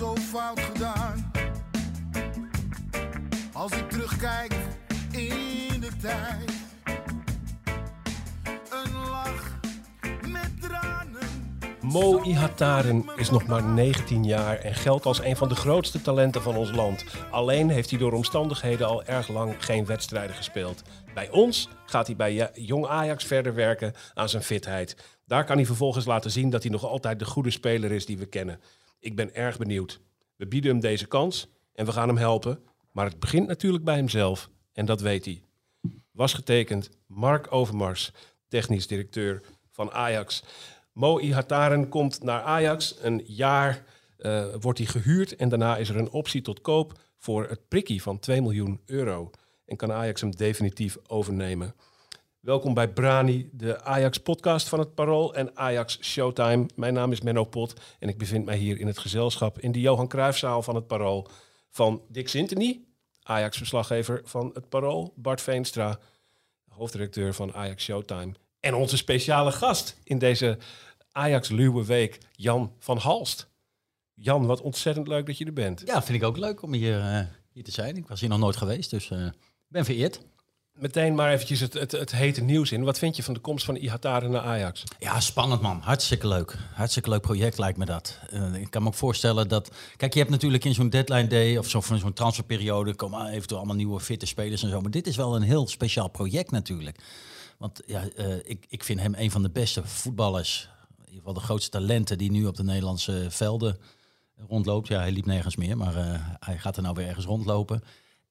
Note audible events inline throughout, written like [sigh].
zo fout gedaan. Als ik terugkijk in de tijd, een lach met tranen. Mo Ihataren is nog maar 19 jaar en geldt als een van de grootste talenten van ons land. Alleen heeft hij door omstandigheden al erg lang geen wedstrijden gespeeld. Bij ons gaat hij bij Ja- Jong Ajax verder werken aan zijn fitheid. Daar kan hij vervolgens laten zien dat hij nog altijd de goede speler is die we kennen. Ik ben erg benieuwd. We bieden hem deze kans en we gaan hem helpen. Maar het begint natuurlijk bij hemzelf en dat weet hij. Was getekend Mark Overmars, technisch directeur van Ajax. Mo Ihataren komt naar Ajax. Een jaar eh, wordt hij gehuurd en daarna is er een optie tot koop voor het prikkie van 2 miljoen euro. En kan Ajax hem definitief overnemen. Welkom bij Brani, de Ajax-podcast van het Parool en Ajax Showtime. Mijn naam is Menno Pot en ik bevind mij hier in het gezelschap in de Johan Cruijffzaal van het Parool van Dick Sintony, Ajax-verslaggever van het Parool, Bart Veenstra, hoofddirecteur van Ajax Showtime. En onze speciale gast in deze Ajax-luwe week, Jan van Halst. Jan, wat ontzettend leuk dat je er bent. Ja, vind ik ook leuk om hier, eh, hier te zijn. Ik was hier nog nooit geweest, dus eh, ik ben vereerd. Meteen maar eventjes het, het, het hete nieuws in. Wat vind je van de komst van Ihataren naar Ajax? Ja, spannend man. Hartstikke leuk. Hartstikke leuk project lijkt me dat. Eh, ik kan me ook voorstellen dat... Kijk, je hebt natuurlijk in zo'n deadline day of zo, van zo'n transferperiode... komen eventueel allemaal nieuwe fitte spelers en zo. Maar dit is wel een heel speciaal project natuurlijk. Want ja, eh, ik, ik vind hem een van de beste voetballers. In ieder geval de grootste talenten die nu op de Nederlandse velden rondloopt. Ja, hij liep nergens meer, maar eh, hij gaat er nou weer ergens rondlopen.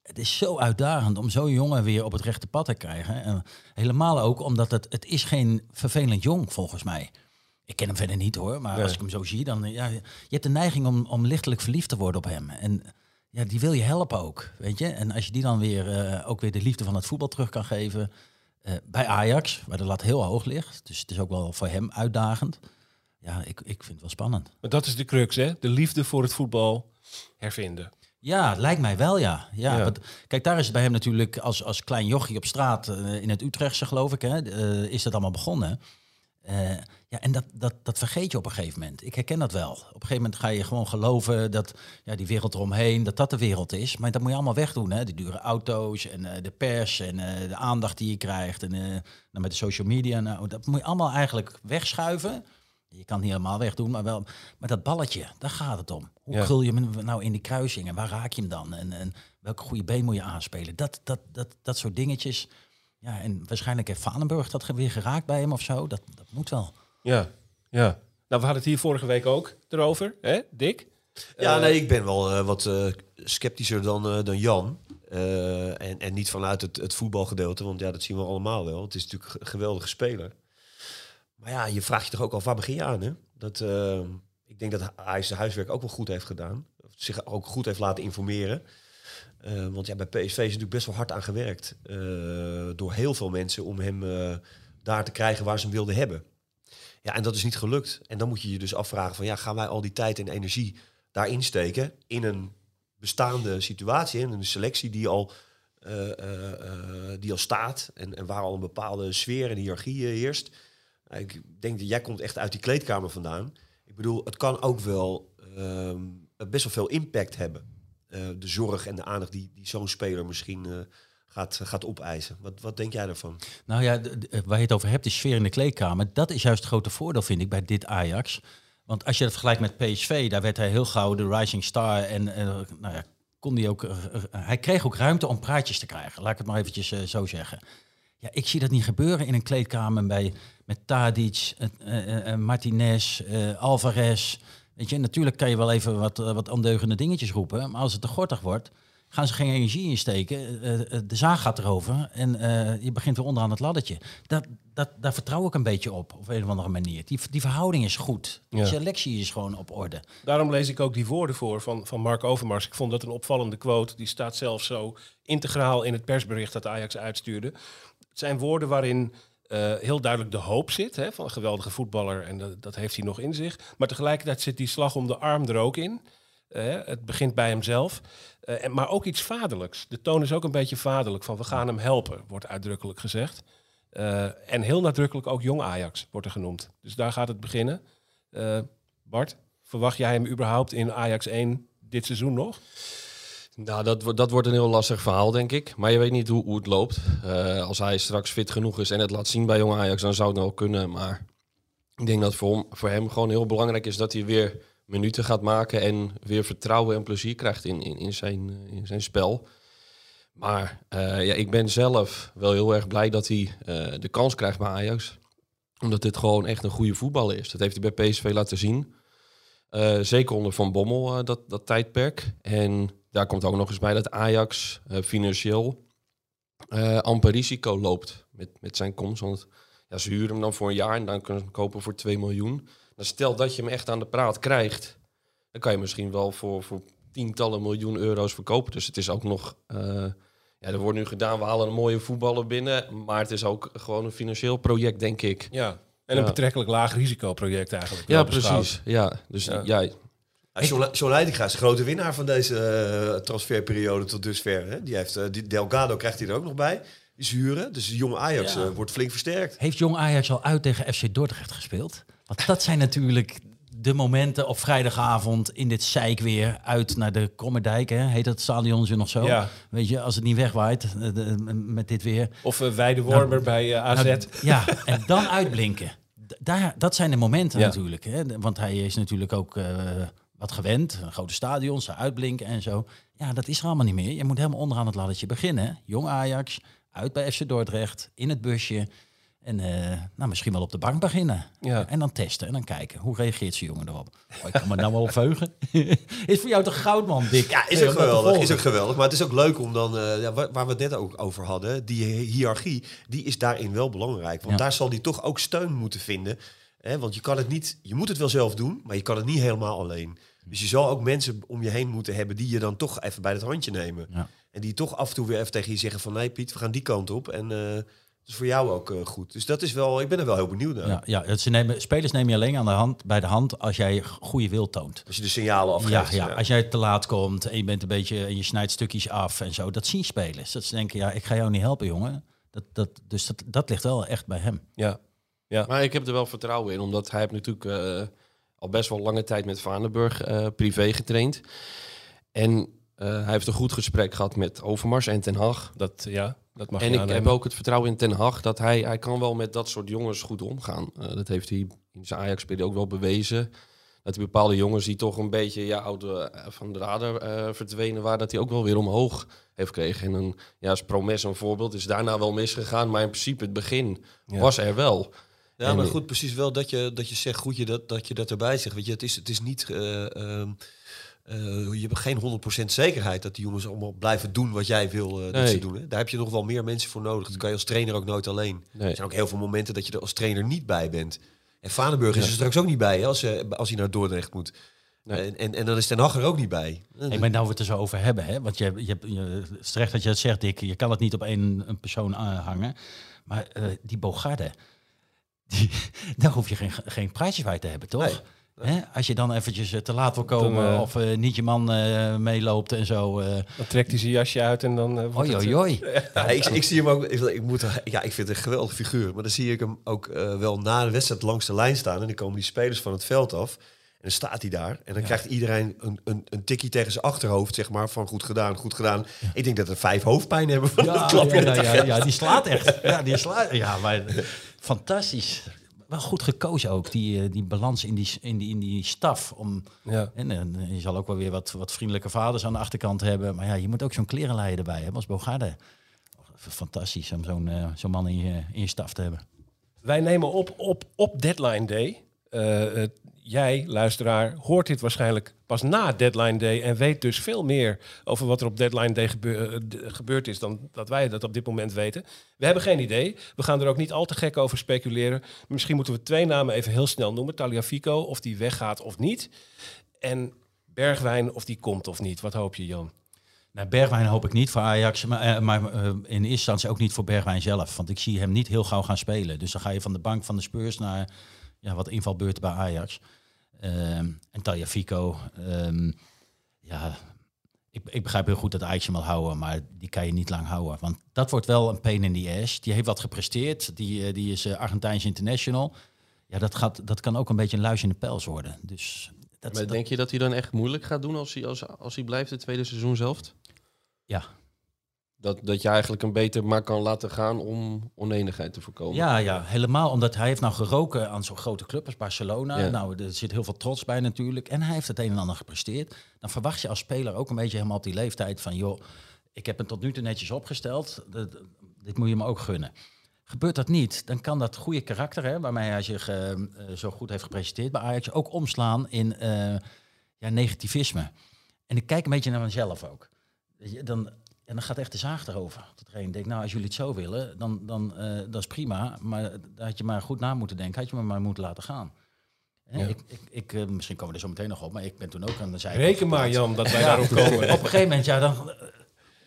Het is zo uitdagend om zo'n jongen weer op het rechte pad te krijgen. En helemaal ook omdat het, het is geen vervelend jong, volgens mij. Ik ken hem verder niet hoor, maar Nee. als ik hem zo zie, dan ja, je hebt de neiging om, om lichtelijk verliefd te worden op hem. En ja, die wil je helpen ook, weet je. En als je die dan weer eh, ook weer de liefde van het voetbal terug kan geven eh, bij Ajax, waar de lat heel hoog ligt. Dus het is ook wel voor hem uitdagend. Ja, ik, ik vind het wel spannend. Maar dat is de crux, hè? De liefde voor het voetbal hervinden. Ja, lijkt mij wel, ja. ja, Ja. Want, kijk, daar is het bij hem natuurlijk als, als klein jochie op straat eh, in het Utrechtse, geloof ik, hè, eh, is dat allemaal begonnen. Eh, ja, en dat, dat, dat vergeet je op een gegeven moment. Ik herken dat wel. Op een gegeven moment ga je gewoon geloven dat ja, die wereld eromheen, dat dat de wereld is. Maar dat moet je allemaal wegdoen, hè. Die dure auto's en de pers en de aandacht die je krijgt. En nou, met de social media, nou, dat moet je allemaal eigenlijk wegschuiven. Je kan het niet helemaal wegdoen, maar wel. Maar dat balletje, daar gaat het om. Hoe Ja. krul je hem nou in die kruising en waar raak je hem dan? En, en welke goede been moet je aanspelen? Dat, dat, dat, dat soort dingetjes. Ja, en waarschijnlijk heeft Vanenburg dat weer geraakt bij hem of zo. Dat, dat moet wel. Ja, ja. Nou, we hadden het hier vorige week ook erover, hè, Dick? Ja, Eh, nee, ik ben wel eh, wat eh, sceptischer dan, eh, dan Jan. Eh, en, en niet vanuit het, het voetbalgedeelte, want ja, dat zien we allemaal wel. Het is natuurlijk een geweldige speler. Maar ja, je vraagt je toch ook af, waar begin je aan? Hè? Dat, eh, ik denk dat hij zijn huiswerk ook wel goed heeft gedaan. Zich ook goed heeft laten informeren. Eh, want ja, bij PSV is natuurlijk best wel hard aan gewerkt. eh, door heel veel mensen om hem daar te krijgen waar ze hem wilden hebben. Ja, en dat is niet gelukt. En dan moet je je dus afvragen van ja, gaan wij al die tijd en energie daarin steken in een bestaande situatie, in een selectie die al, die al staat en, en waar al een bepaalde sfeer en hiërarchie heerst. Ik denk dat jij komt echt uit die kleedkamer vandaan. Ik bedoel, het kan ook wel ehm, best wel veel impact hebben. Eh, de zorg en de aandacht die, die zo'n speler misschien eh, gaat, gaat opeisen. Wat, wat denk jij daarvan? Nou ja, d- waar je het over hebt, de sfeer in de kleedkamer. Dat is juist het grote voordeel, vind ik, bij dit Ajax. Want als je het vergelijkt met PSV, daar werd hij heel gauw de rising star. En eh, nou ja, kon hij ook, eh, eh, hij kreeg ook ruimte om praatjes te krijgen. Laat ik het maar eventjes eh, zo zeggen. Ja, ik zie dat niet gebeuren in een kleedkamer bij, met Tadic, eh, eh, eh, Martinez, Alvarez. Weet je, natuurlijk kan je wel even wat, wat ondeugende dingetjes roepen. Maar als het te gortig wordt, gaan ze geen energie insteken. De zaag gaat erover en je begint weer onderaan het laddertje. Dat, dat, daar vertrouw ik een beetje op, op een of andere manier. Die, die verhouding is goed. Ja. De selectie is gewoon op orde. Daarom lees ik ook die woorden voor van, van Mark Overmars. Ik vond dat een opvallende quote. Die staat zelfs zo integraal in het persbericht dat Ajax uitstuurde. Zijn woorden waarin eh, heel duidelijk de hoop zit hè, van een geweldige voetballer. En dat, dat heeft hij nog in zich. Maar tegelijkertijd zit die slag om de arm er ook in. Het begint bij hemzelf. Eh, en, maar ook iets vaderlijks. De toon is ook een beetje vaderlijk. Van we gaan hem helpen, wordt uitdrukkelijk gezegd. Eh, en heel nadrukkelijk ook jong Ajax wordt er genoemd. Dus daar gaat het beginnen. Bart, verwacht jij hem überhaupt in Ajax 1 dit seizoen nog? Nou, dat, dat wordt een heel lastig verhaal, denk ik. Maar je weet niet hoe, hoe het loopt. Eh, als hij straks fit genoeg is en het laat zien bij Jong Ajax, dan zou het wel kunnen. Maar ik denk dat voor hem, voor hem gewoon heel belangrijk is dat hij weer minuten gaat maken en weer vertrouwen en plezier krijgt in, in, in, zijn, eh, in zijn spel. Maar eh, ja, ik ben zelf wel heel erg blij dat hij de kans krijgt bij Ajax. Omdat dit gewoon echt een goede voetballer is. Dat heeft hij bij PSV laten zien. Zeker onder Van Bommel, dat, dat tijdperk. En daar komt ook nog eens bij dat Ajax eh, financieel eh, amper risico loopt met, met zijn komst. Want ja, ze huren hem dan voor een jaar en dan kunnen ze hem kopen voor 2 miljoen. Dan stel dat je hem echt aan de praat krijgt, dan kan je misschien wel voor, voor tientallen miljoen euro's verkopen. Dus het is ook nog... eh, ja, er wordt nu gedaan, we halen een mooie voetballer binnen. Maar het is ook gewoon een financieel project, denk ik. Ja. En een Ja. betrekkelijk laag risicoproject eigenlijk. Ja, precies. Ja, dus Ja. ja. Ja, John, Le- John Leidinga is de grote winnaar van deze eh, transferperiode tot dusver. Hè? Die heeft, eh, die Delgado krijgt hij er ook nog bij. Is huren. Dus de jonge Ajax Ja. eh, wordt flink versterkt. Heeft Jong Ajax al uit tegen FC Dordrecht gespeeld? Want dat zijn natuurlijk de momenten op vrijdagavond in dit zeik weer uit naar de Krommerdijk. Hè? Heet dat stadion nog zo? Ja. Weet je, als het niet wegwaait de- met dit weer. Of uh, Weidewormer bij eh, AZ. Nou, ja, en dan uitblinken. Daar, dat zijn de momenten Ja. natuurlijk. Hè? Want hij is natuurlijk ook eh, wat gewend. Grote stadions, uitblinken en zo. Ja, dat is er allemaal niet meer. Je moet helemaal onderaan het laddertje beginnen. Jong Ajax, uit bij FC Dordrecht, in het busje. En eh, nou, misschien wel op de bank beginnen. Ja. En dan testen en dan kijken. Hoe reageert zijn jongen erop? Oh, ik kan me nou wel op [laughs] veugen. [laughs] is voor jou toch goud, man, Dick? Ja, is ook geweldig. Is ook geweldig. Maar het is ook leuk om dan, eh, ja, waar, waar we het net ook over hadden, die hiërarchie, die is daarin wel belangrijk. Want Ja. daar zal die toch ook steun moeten vinden. Hè? Want je kan het niet, je moet het wel zelf doen, maar je kan het niet helemaal alleen. Dus je zal ook mensen om je heen moeten hebben die je dan toch even bij het handje nemen. Ja. En die toch af en toe weer even tegen je zeggen van nee Piet, we gaan die kant op. En eh dat is voor jou ook eh, goed. Dus dat is wel, ik ben er wel heel benieuwd naar. Ja, ja het, ze nemen, spelers neem je alleen aan de hand, bij de hand als jij goede wil toont. Als je de signalen Ja, afgeeft. ja, als jij te laat komt en je bent een beetje en je snijdt stukjes af en zo, dat zien spelers. Dat ze denken, ja, ik ga jou niet helpen, jongen. Dat, dat, dus dat, dat ligt wel echt bij hem. Ja. Maar ik heb er wel vertrouwen in, omdat hij heeft natuurlijk eh, al best wel lange tijd met Vaneburg eh, privé getraind. En eh, hij heeft een goed gesprek gehad met Overmars en Ten Hag. Dat, ja, dat mag en ik heb ook het vertrouwen in Ten Hag dat hij, hij kan wel met dat soort jongens goed omgaan. Eh, dat heeft hij in zijn Ajax-periode ook wel bewezen. Dat hij bepaalde jongens die toch een beetje ja, oude, van de radar verdwenen waren, dat hij ook wel weer omhoog heeft gekregen. En een, ja, als Promes een voorbeeld is daarna wel misgegaan, maar in principe het begin Ja. was er wel. Ja, En maar goed, precies wel dat je, dat je zegt, goed je dat, dat je dat erbij zegt. Weet je, het is, het is niet, eh, ehm, eh, je hebt geen 100% zekerheid dat die jongens allemaal blijven doen wat jij wil eh, dat Nee. ze doen. Hè? Daar heb je nog wel meer mensen voor nodig. Dat kan je als trainer ook nooit alleen. Nee. Er zijn ook heel veel momenten dat je er als trainer niet bij bent. En Vaneburg is er straks ook niet bij hè, als, als hij naar Dordrecht moet. Nee. En, en, en dan is Ten Hag er ook niet bij. Ik ben nou we het er zo over hebben, hè? Want je, je, hebt- je, het is terecht dat je het zegt, Dick. Je kan het niet op één een persoon aanhangen. Maar die Bogarde, die, [laughs] daar hoef je geen, geen prijsjes bij te hebben, toch? Nee. Als je dan eventjes eh, te laat wil komen Dan, eh, of eh, niet je man eh, meeloopt en zo. eh Dan trekt hij zijn jasje uit en dan... oi, oi, oi. [laughs] Ja, ik, ik zie hem ook. Ik, ik moet, ja, ik vind het een geweldig figuur. Maar dan zie ik hem ook eh, wel na de wedstrijd langs de lijn staan. En dan komen die spelers van het veld af. En dan staat hij daar. En dan krijgt iedereen een, een, een tikkie tegen zijn achterhoofd, zeg maar. Van goed gedaan, goed gedaan. Ik denk dat er vijf hoofdpijn hebben van Ja, dat klapje. ja, ja, ja, ja, die slaat echt. Ja, die slaat. Ja, maar [laughs] fantastisch. Wel goed gekozen ook, die, eh, die balans in die, in die, in die staf. Om, Ja. en, eh, je zal ook wel weer wat, wat vriendelijke vaders aan de achterkant hebben. Maar ja, je moet ook zo'n klerenleider erbij hebben als Bogarde. Fantastisch om zo'n eh, zo'n man in je, in je staf te hebben. Wij nemen op op, op deadline day. Jij, luisteraar, hoort dit waarschijnlijk pas na deadline day en weet dus veel meer over wat er op deadline day eh, gebeurd is dan dat wij dat op dit moment weten. We hebben geen idee. We gaan er ook niet al te gek over speculeren. Misschien moeten we twee namen even heel snel noemen. Taliafico, of die weggaat of niet. En Bergwijn, of die komt of niet. Wat hoop je, Jan? Nou, Bergwijn hoop ik niet voor Ajax, maar, eh, maar eh, in eerste instantie ook niet voor Bergwijn zelf. Want ik zie hem niet heel gauw gaan spelen. Dus dan ga je van de bank van de Spurs naar ja, wat invalbeurten bij Ajax. Ehm, en Tagliafico, ehm ja, ik, ik begrijp heel goed dat Ajax hem wil houden, maar die kan je niet lang houden. Want dat wordt wel een pain in the ass. Die heeft wat gepresteerd, die, eh, die is eh, Argentijns international. Ja, dat, gaat, dat kan ook een beetje een luis in de pels worden. Dus dat, Maar dat- denk je dat hij dan echt moeilijk gaat doen als hij, als, als hij blijft het tweede seizoen zelf? ja. Dat, dat je eigenlijk een beter maar kan laten gaan om oneenigheid te voorkomen. Ja, ja, helemaal. Omdat hij heeft nou geroken aan zo'n grote club als Barcelona. Ja. Nou, er zit heel veel trots bij natuurlijk. En hij heeft het een en ander gepresteerd. Dan verwacht je als speler ook een beetje helemaal op die leeftijd van... joh, ik heb het tot nu toe netjes opgesteld. Dat- dit moet je me ook gunnen. Gebeurt dat niet, dan kan dat goede karakter... Hè, waarmee hij zich eh, eh, zo goed heeft gepresenteerd bij Ajax... ook omslaan in eh, ja, negativisme. En ik kijk een beetje naar mezelf ook. Dan, en dan gaat echt de zaag erover. Dat iedereen denkt, nou, als jullie het zo willen, dan, dan eh, dat is prima. Maar daar had je maar goed na moeten denken. Had je me maar moeten laten gaan. Ja. Ik, ik, ik, eh, misschien komen we er zo meteen nog op, maar ik ben toen ook aan de zijkant Reken maar. Jan, dat wij Ja. daarop komen. Op een gegeven moment, ja, dan eh,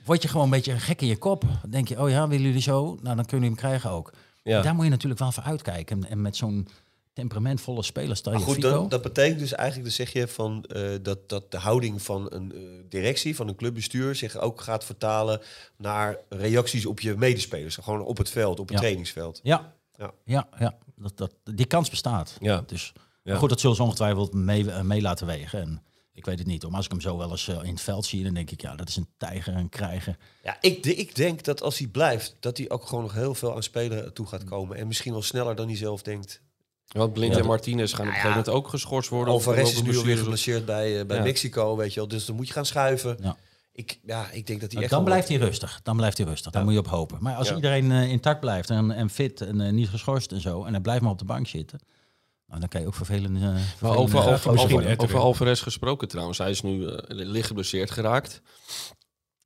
word je gewoon een beetje gek in je kop. Dan denk je, oh ja, willen jullie zo? Nou, dan kunnen jullie hem krijgen ook. Ja. Daar moet je natuurlijk wel voor uitkijken. En, en met zo'n temperamentvolle speler, stel je Maar goed, dan, dat betekent dus eigenlijk, dus zeg je van, eh, dat, dat de houding van een eh, directie, van een clubbestuur, zich ook gaat vertalen naar reacties op je medespelers. Gewoon op het veld, op het Ja. trainingsveld. Ja, Ja. ja, ja, Dat, dat, die kans bestaat. Ja. Dus Ja. goed, dat zullen ze ongetwijfeld mee, eh, mee laten wegen. En ik weet het niet. hoor. Maar als ik hem zo wel eens in het veld zie, dan denk ik, ja, dat is een tijger, een krijger. Ja, ik, de- ik denk dat als hij blijft, dat hij ook gewoon nog heel veel aan spelen toe gaat komen. En misschien wel sneller dan hij zelf denkt. Want Blind Ja. en Martinez gaan op een gegeven moment ook geschorst worden. Alvarez is nu alweer geblesseerd bij, eh, bij Ja. Mexico, weet je wel. Dus dan moet je gaan schuiven. Ja. Ik, ja, ik denk dat hij echt dan blijft hij rustig. Dan blijft hij rustig. Daar moet je op hopen. Maar als Ja. iedereen eh, intact blijft en, en fit en eh, niet geschorst en zo, en hij blijft maar op de bank zitten, nou, dan kan je ook vervelende. eh, Maar vervelende over, over, over, over Alvarez gesproken trouwens. Hij is nu eh, licht geblesseerd geraakt.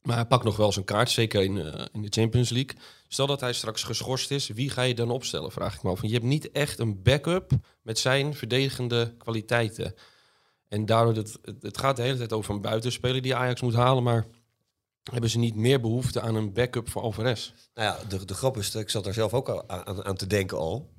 Maar hij pakt nog wel zijn kaart, zeker in, eh, in de Champions League. Stel dat hij straks geschorst is, wie ga je dan opstellen? Vraag ik me af. Je hebt niet echt een backup met zijn verdedigende kwaliteiten. En daardoor, het, het, het gaat de hele tijd over een buitenspeler die Ajax moet halen. Maar hebben ze niet meer behoefte aan een backup voor Alvarez? Nou ja, de, de grap is, dat ik zat daar zelf ook al aan, aan te denken al.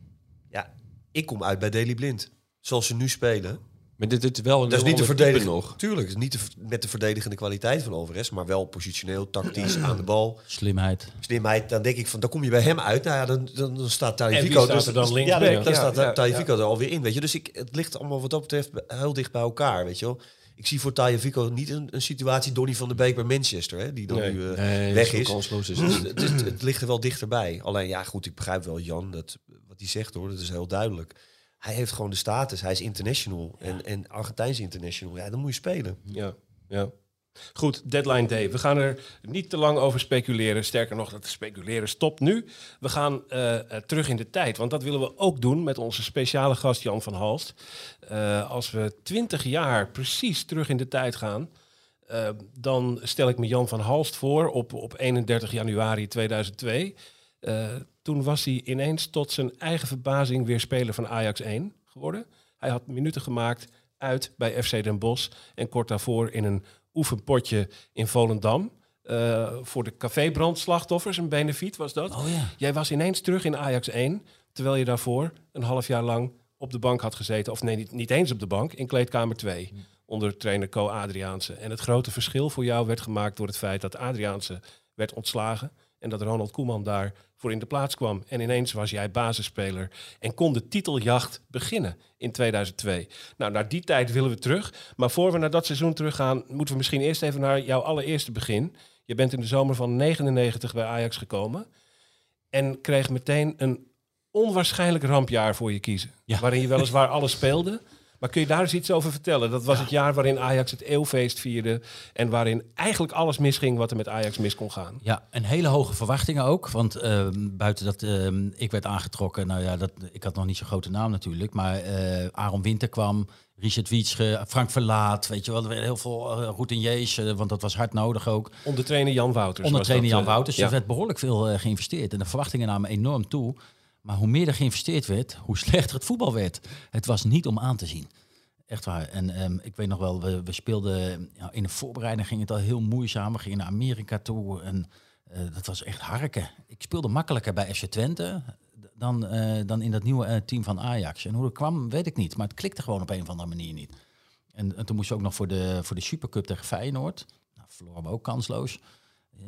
Ja, ik kom uit bij Daily Blind. Zoals ze nu spelen. Maar dit, wel een Dat is niet de ander type verdediging. nog. Tuurlijk, is niet de, ver- met de verdedigende kwaliteit van Alvarez, maar wel positioneel, tactisch, aan de bal. Slimheid. Slimheid, dan denk ik van, dan kom je bij hem uit. Nou ja, dan, dan, dan staat En wie Tajifico staat er dan ja, linksback? dan, dan Ja, staat ja, Tajifico er alweer in, weet je. Dus ik, het ligt allemaal wat dat betreft heel dicht bij elkaar, weet je wel. Ik zie voor Tajifico niet een, een situatie Donny van der Beek bij Manchester, hè, die dan Nee. nu eh, Nee, weg is. Dus het. het ligt er wel dichterbij. Alleen ja, goed, ik begrijp wel Jan dat wat hij zegt hoor, dat is heel duidelijk. Hij heeft gewoon de status, hij is international en, en Argentijnse international. Ja, dan moet je spelen. Ja, ja. Goed, deadline day. We gaan er niet te lang over speculeren. Sterker nog, dat speculeren stopt nu. We gaan eh, eh, terug in de tijd, want dat willen we ook doen met onze speciale gast Jan van Halst. Eh, als we twintig jaar precies terug in de tijd gaan, dan stel ik me Jan van Halst voor op, op 31 januari 2002. Eh, toen was hij ineens tot zijn eigen verbazing weer speler van Ajax 1 geworden. Hij had minuten gemaakt uit bij FC Den Bosch en kort daarvoor in een oefenpotje in Volendam. eh, voor de cafébrandslachtoffers, een benefiet was dat. Oh ja. Jij was ineens terug in Ajax 1, terwijl je daarvoor een half jaar lang op de bank had gezeten. Of nee, niet, niet eens op de bank, in kleedkamer 2. Onder trainer Co Adriaanse. En het grote verschil voor jou werd gemaakt door het feit dat Adriaanse werd ontslagen. En dat Ronald Koeman daar voor in de plaats kwam. En ineens was jij basisspeler en kon de titeljacht beginnen in 2002. Nou, naar die tijd willen we terug. Maar voor we naar dat seizoen teruggaan, moeten we misschien eerst even naar jouw allereerste begin. Je bent in de zomer van 99 bij Ajax gekomen. En kreeg meteen een onwaarschijnlijk rampjaar voor je kiezen. Ja. Waarin je weliswaar alles speelde. [laughs] Maar kun je daar eens iets over vertellen? Dat was het jaar waarin Ajax het eeuwfeest vierde. En waarin eigenlijk alles misging wat er met Ajax mis kon gaan. Ja, en hele hoge verwachtingen ook. Want ehm, buiten dat ehm, ik werd aangetrokken, nou ja, dat, ik had nog niet zo'n grote naam natuurlijk. Maar eh Aaron Winter kwam, Richard Wietsche, Frank Verlaat. Weet je wel, heel veel uh, routiniers, eh, want dat was hard nodig ook. Onder trainer Jan Wouters. Onder trainer Jan eh, Wouters. ja. Er werd behoorlijk veel eh, geïnvesteerd. En de verwachtingen namen enorm toe. Maar hoe meer er geïnvesteerd werd, hoe [laughs] slechter het voetbal werd. Het was niet om aan te zien. Echt waar. En ehm, ik weet nog wel, we, we speelden in de voorbereiding ging het al heel moeizaam. We gingen naar Amerika toe en eh, dat was echt harken. Ik speelde makkelijker bij FC Twente dan, eh, dan in dat nieuwe eh, team van Ajax. En hoe dat kwam, weet ik niet. Maar het klikte gewoon op een of andere manier niet. En, en toen moest je ook nog voor de, voor de Supercup tegen Feyenoord. Nou, verloren we ook kansloos.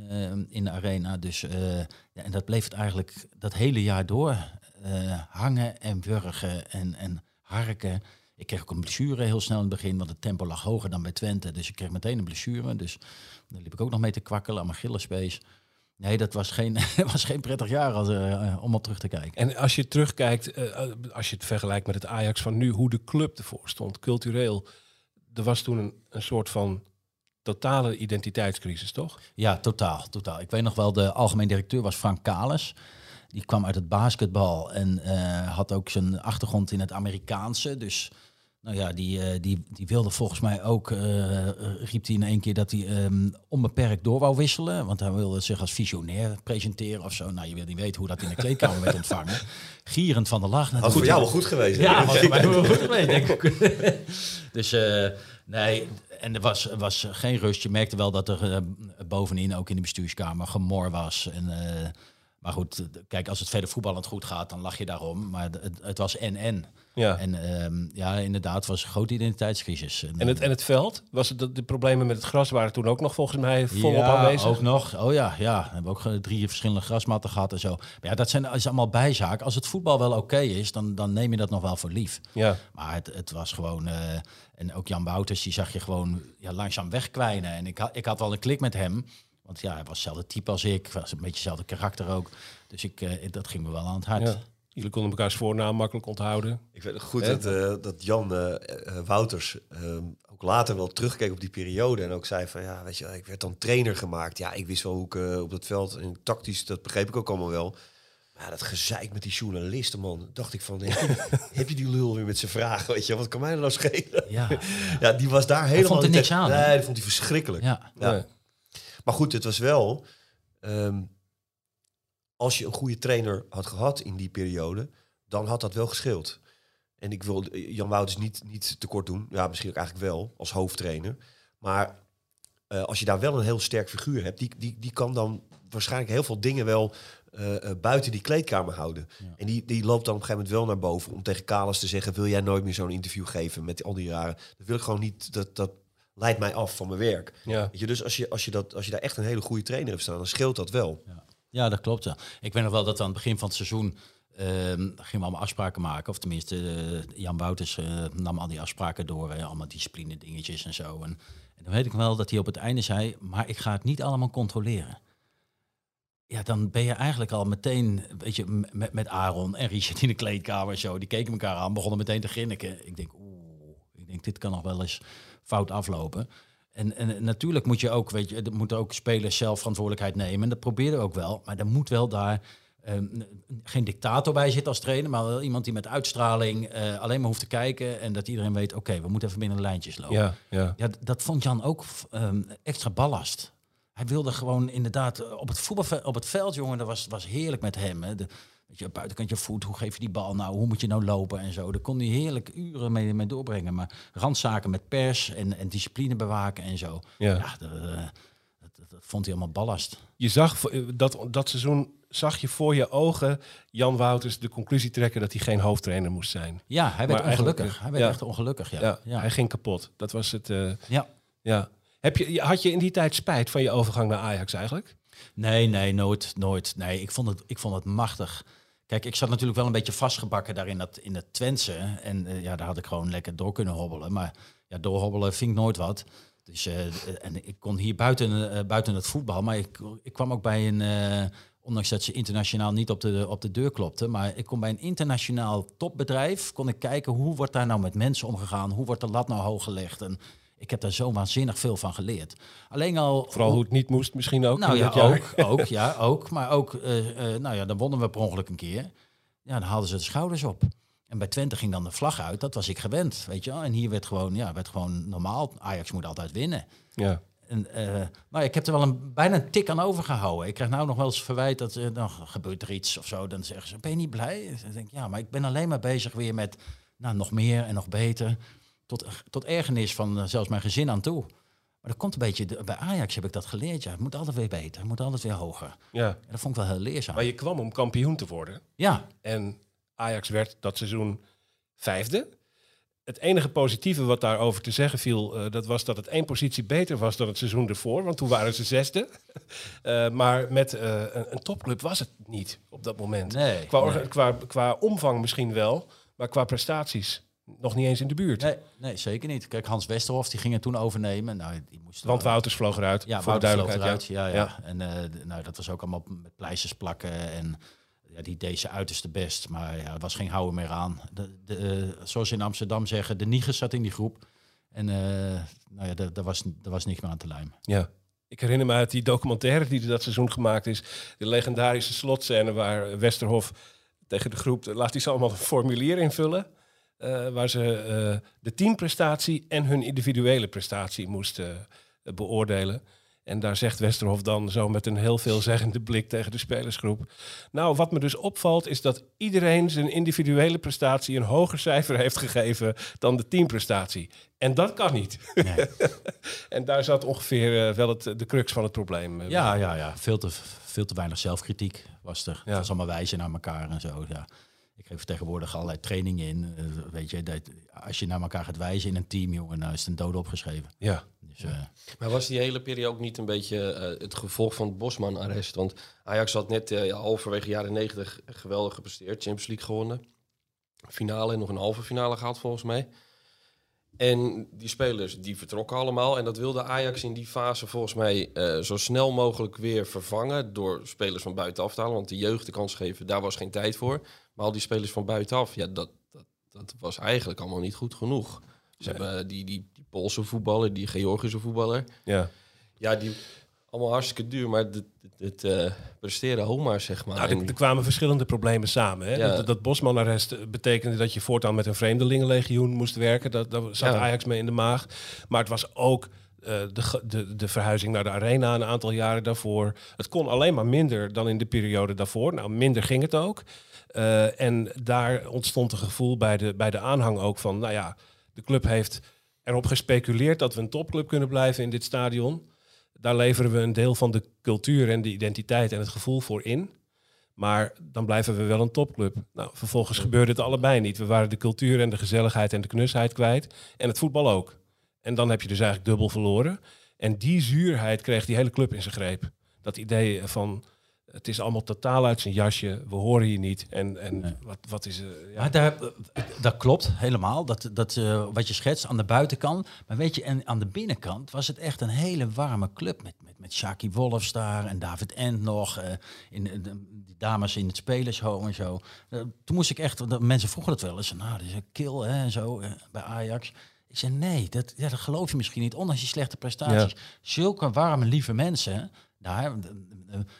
Eh, in de arena. Dus, eh, ja, en dat bleef het eigenlijk dat hele jaar door eh, hangen en wurgen en, en harken. Ik kreeg ook een blessure heel snel in het begin, want het tempo lag hoger dan bij Twente. Dus ik kreeg meteen een blessure. Dus daar liep ik ook nog mee te kwakkelen aan mijn gillespace. Nee, dat was geen, [laughs] was geen prettig jaar als, om op terug te kijken. En als je terugkijkt, als je het vergelijkt met het Ajax van nu, hoe de club ervoor stond, cultureel. Er was toen een, een soort van totale identiteitscrisis, toch? Ja, totaal, totaal. Ik weet nog wel, de algemeen directeur was Frank Kales. Die kwam uit het basketbal en eh, had ook zijn achtergrond in het Amerikaanse. Dus nou ja, die, eh, die, die wilde volgens mij ook, eh, eh, riep hij in één keer dat hij ehm, onbeperkt door wou wisselen. Want hij wilde zich als visionair presenteren of zo. Nou, je wil niet weten hoe dat in de kleedkamer werd ontvangen. Gierend van de lach. Had voor jou wel goed geweest. Ja, was voor mij wel goed geweest, denk ik. [laughs] dus eh, nee, en er was, was geen rust. Je merkte wel dat er eh, bovenin, ook in de bestuurskamer, gemor was. En, eh, maar goed, kijk, als het verder voetballend goed gaat, dan lach je daarom. Maar het, het was en-en. Ja. En ehm, ja, inderdaad, het was een grote identiteitscrisis. En het, en het veld? Was het, de, de problemen met het gras waren toen ook nog volgens mij volop ja, aanwezig? ook nog. Oh ja, ja. We hebben ook drie verschillende grasmatten gehad en zo. Maar ja, dat zijn is allemaal bijzaken. Als het voetbal wel oké is, dan, dan neem je dat nog wel voor lief. Ja. Maar het, het was gewoon... eh, en ook Jan Wouters, die zag je gewoon ja, langzaam wegkwijnen. En ik, had ik had wel een klik met hem. Want ja, hij was hetzelfde type als ik. Was een beetje hetzelfde karakter ook. Dus ik, eh, dat ging me wel aan het hart. ja. Jullie konden elkaars voornaam makkelijk onthouden. Ik weet nog goed dat, eh, dat Jan eh, eh, Wouters ehm, ook later wel terugkeek op die periode. En ook zei van, ja, weet je, ik werd dan trainer gemaakt. Ja, ik wist wel hoe ik op dat veld, en tactisch, dat begreep ik ook allemaal wel. Maar ja, dat gezeik met die journalisten, man. Dacht ik van, heb je, [laughs] heb je die lul weer met zijn vragen, weet je. Wat kan mij nou schelen? Ja, [laughs] Ja, die was daar helemaal vond er niet niks aan? Nee, dat vond hij verschrikkelijk. ja. Ja. Nee. Maar goed, het was wel... ehm, als je een goede trainer had gehad in die periode, dan had dat wel gescheeld. En ik wil eh, Jan Wouters niet, niet tekort doen. Ja, misschien ook eigenlijk wel, als hoofdtrainer. Maar eh, als je daar wel een heel sterk figuur hebt, die, die, die kan dan waarschijnlijk heel veel dingen wel eh, buiten die kleedkamer houden. Ja. En die, die loopt dan op een gegeven moment wel naar boven om tegen Kalas te zeggen: Wil jij nooit meer zo'n interview geven met al die jaren? Dat wil ik gewoon niet. Dat, dat leidt mij af van mijn werk. Ja. Weet je, dus als je, als, je dat, als je daar echt een hele goede trainer hebt staan, dan scheelt dat wel. Ja, dat klopt. Ja. Ik weet nog wel dat we aan het begin van het seizoen ehm, gingen we allemaal afspraken maken. Of tenminste, eh, Jan Wouters eh, nam al die afspraken door. allemaal discipline dingetjes en zo. En, en dan weet ik wel dat hij op het einde zei, maar ik ga het niet allemaal controleren. Ja, dan ben je eigenlijk al meteen, weet je, met, met Aaron en Richard in de kleedkamer en zo. Die keken elkaar aan, begonnen meteen te grinniken. Ik denk, oeh, ik denk, dit kan nog wel eens fout aflopen. En, en natuurlijk moet je ook, weet je, er moeten ook spelers zelf verantwoordelijkheid nemen. En dat proberen we ook wel. Maar er moet wel daar ehm, geen dictator bij zitten als trainer, maar wel iemand die met uitstraling eh, alleen maar hoeft te kijken. En dat iedereen weet, oké, we moeten even binnen de lijntjes lopen. Ja, ja. Ja, dat vond Jan ook ehm, extra ballast. Hij wilde gewoon inderdaad op het voetbalveld, op het veld, jongen, dat was, was heerlijk met hem. Hè. De, weet je, buitenkant je voet, hoe geef je die bal nou, hoe moet je nou lopen en zo. Daar kon hij heerlijk uren mee, mee doorbrengen. Maar randzaken met pers en, en discipline bewaken en zo. Ja. Ja, dat, eh, dat, dat- dat vond hij allemaal ballast. Je zag eh, dat, dat seizoen, zag je voor je ogen Jan Wouters de conclusie trekken dat hij geen hoofdtrainer moest zijn. Ja, hij werd Maar ongelukkig. eh, Hij werd ja. echt ongelukkig, ja. Ja, ja. hij ging kapot. Dat was het. ja. ja. Heb je, had je in die tijd spijt van je overgang naar Ajax eigenlijk? Nee, nee, nooit, nooit. Nee, ik vond het, ik vond het machtig. Kijk, ik zat natuurlijk wel een beetje vastgebakken daar in dat, in dat Twentse. En eh, ja, daar had ik gewoon lekker door kunnen hobbelen. Maar ja, doorhobbelen vind ik nooit wat. Dus, eh, en ik kon hier buiten, eh, buiten het voetbal. Maar ik, ik kwam ook bij een... eh, ondanks dat ze internationaal niet op de, op de deur klopte. Maar ik kon bij een internationaal topbedrijf... kon ik kijken hoe wordt daar nou met mensen omgegaan. Hoe wordt de lat nou hoog gelegd. En ik heb daar zo waanzinnig veel van geleerd. Alleen al... Vooral hoe het niet moest misschien ook. Nou ja, ook, ook, ja, ook. Maar ook, eh, eh, nou ja, dan wonnen we per ongeluk een keer. Ja, dan haalden ze de schouders op. En bij Twente ging dan de vlag uit. Dat was ik gewend, weet je wel. En hier werd gewoon, ja, werd gewoon normaal. Ajax moet altijd winnen. Ja. En, maar ik heb er wel een, bijna een tik aan overgehouden. Ik krijg nou nog wel eens verwijt dat eh, dan gebeurt er iets of zo. Dan zeggen ze, ben je niet blij? Dan denk ik, ja, maar ik ben alleen maar bezig weer met nou, nog meer en nog beter. Tot, tot ergernis van eh, zelfs mijn gezin aan toe. Maar dat komt een beetje, bij Ajax heb ik dat geleerd. Ja, het moet altijd weer beter, het moet altijd weer hoger. ja. En dat vond ik wel heel leerzaam. Maar je kwam om kampioen te worden. Ja, En Ajax werd dat seizoen vijfde. het enige positieve wat daarover te zeggen viel, eh, dat was dat het één positie beter was dan het seizoen ervoor. Want toen waren ze zesde. [laughs] Eh, maar met een, een topclub was het niet op dat moment. Nee, Qua, nee. qua, qua omvang misschien wel, maar qua prestaties nog niet eens in de buurt. Nee, nee, zeker niet. Kijk, Hans Westerhof die ging het toen overnemen. Nou, die moest Want wel- Wouters vloog eruit, Ja, voor Wouters vloog eruit. ja. Ja, ja. En eh, nou, dat was ook allemaal met pleisters plakken. En ja, die deed ze uiterste best. Maar ja, er was geen houden meer aan. De, de, eh, zoals ze in Amsterdam zeggen, de Nigers zat in die groep. En eh, nou ja, daar was, daar was niks meer aan te lijmen. Ja. Ik herinner me uit die documentaire die dat seizoen gemaakt is. De legendarische slotscène waar Westerhof tegen de groep... laat hij ze allemaal een formulier invullen. Eh, waar ze eh, de teamprestatie en hun individuele prestatie moesten eh, beoordelen. En daar zegt Westerhof dan zo met een heel veelzeggende blik tegen de spelersgroep. Nou, wat me dus opvalt is dat iedereen zijn individuele prestatie een hoger cijfer heeft gegeven dan de teamprestatie. En dat kan niet. Nee. [laughs] En daar zat ongeveer wel het, de crux van het probleem. Ja, ja, ja. Veel te, veel te weinig zelfkritiek was er. Ja. Het was allemaal wijzen naar elkaar en zo. Ja. Ik geef tegenwoordig allerlei trainingen in. Eh, weet je, dat, als je naar elkaar gaat wijzen in een team, jongen, nou is het een dode opgeschreven. Ja. Dus, eh, Maar was die hele periode ook niet een beetje eh, het gevolg van het Bosman-arrest? Want Ajax had net ja, halverwege jaren 90 geweldig gepresteerd. Champions League gewonnen. Finale en nog een halve finale gehad volgens mij. En die spelers die vertrokken allemaal. En dat wilde Ajax in die fase volgens mij eh, zo snel mogelijk weer vervangen. Door spelers van buitenaf te halen. Want de jeugd de kans geven, daar was geen tijd voor. Maar al die spelers van buitenaf, ja, dat, dat, dat was eigenlijk allemaal niet goed genoeg. Ze hebben die, die, die Poolse voetballer, die Georgische voetballer. ja. Ja, die allemaal hartstikke duur, maar het, het, eh, presteren homaar, zeg maar. Nou, er, er kwamen verschillende problemen samen. Hè? Ja. Dat, dat Bosman-arrest eh, betekende dat je voortaan met een vreemdelingenlegioen moest werken. Dat, daar zat Ja. Ajax mee in de maag. Maar het was ook de, ge- de, de verhuizing naar de arena een aantal jaren daarvoor. Het kon alleen maar minder dan in de periode daarvoor. Nou, minder ging het ook. Eh, en daar ontstond een gevoel bij de, bij de aanhang ook van... nou ja, de club heeft erop gespeculeerd dat we een topclub kunnen blijven in dit stadion. Daar leveren we een deel van de cultuur en de identiteit en het gevoel voor in. Maar dan blijven we wel een topclub. Nou, vervolgens gebeurde het allebei niet. We waren de cultuur en de gezelligheid en de knusheid kwijt. En het voetbal ook. En dan heb je dus eigenlijk dubbel verloren. En die zuurheid kreeg die hele club in zijn greep. Dat idee van, het is allemaal totaal uit zijn jasje. We horen hier niet. En, en Nee. wat, wat is... eh ja. Maar daar, dat klopt helemaal, dat, dat, eh, wat je schetst aan de buitenkant. Maar weet je, en aan de binnenkant was het echt een hele warme club. Met, met, met Shaki Wolfs daar en David End nog. eh, in, de, die dames in het spelershome en zo. Eh, toen moest ik echt, mensen vroegen het wel eens. Nou, dat is een kill hè, en zo bij Ajax. Ik zei nee, dat, ja, dat geloof je misschien niet. Ondanks die slechte prestaties. Zulke warme, lieve mensen. Daar, de-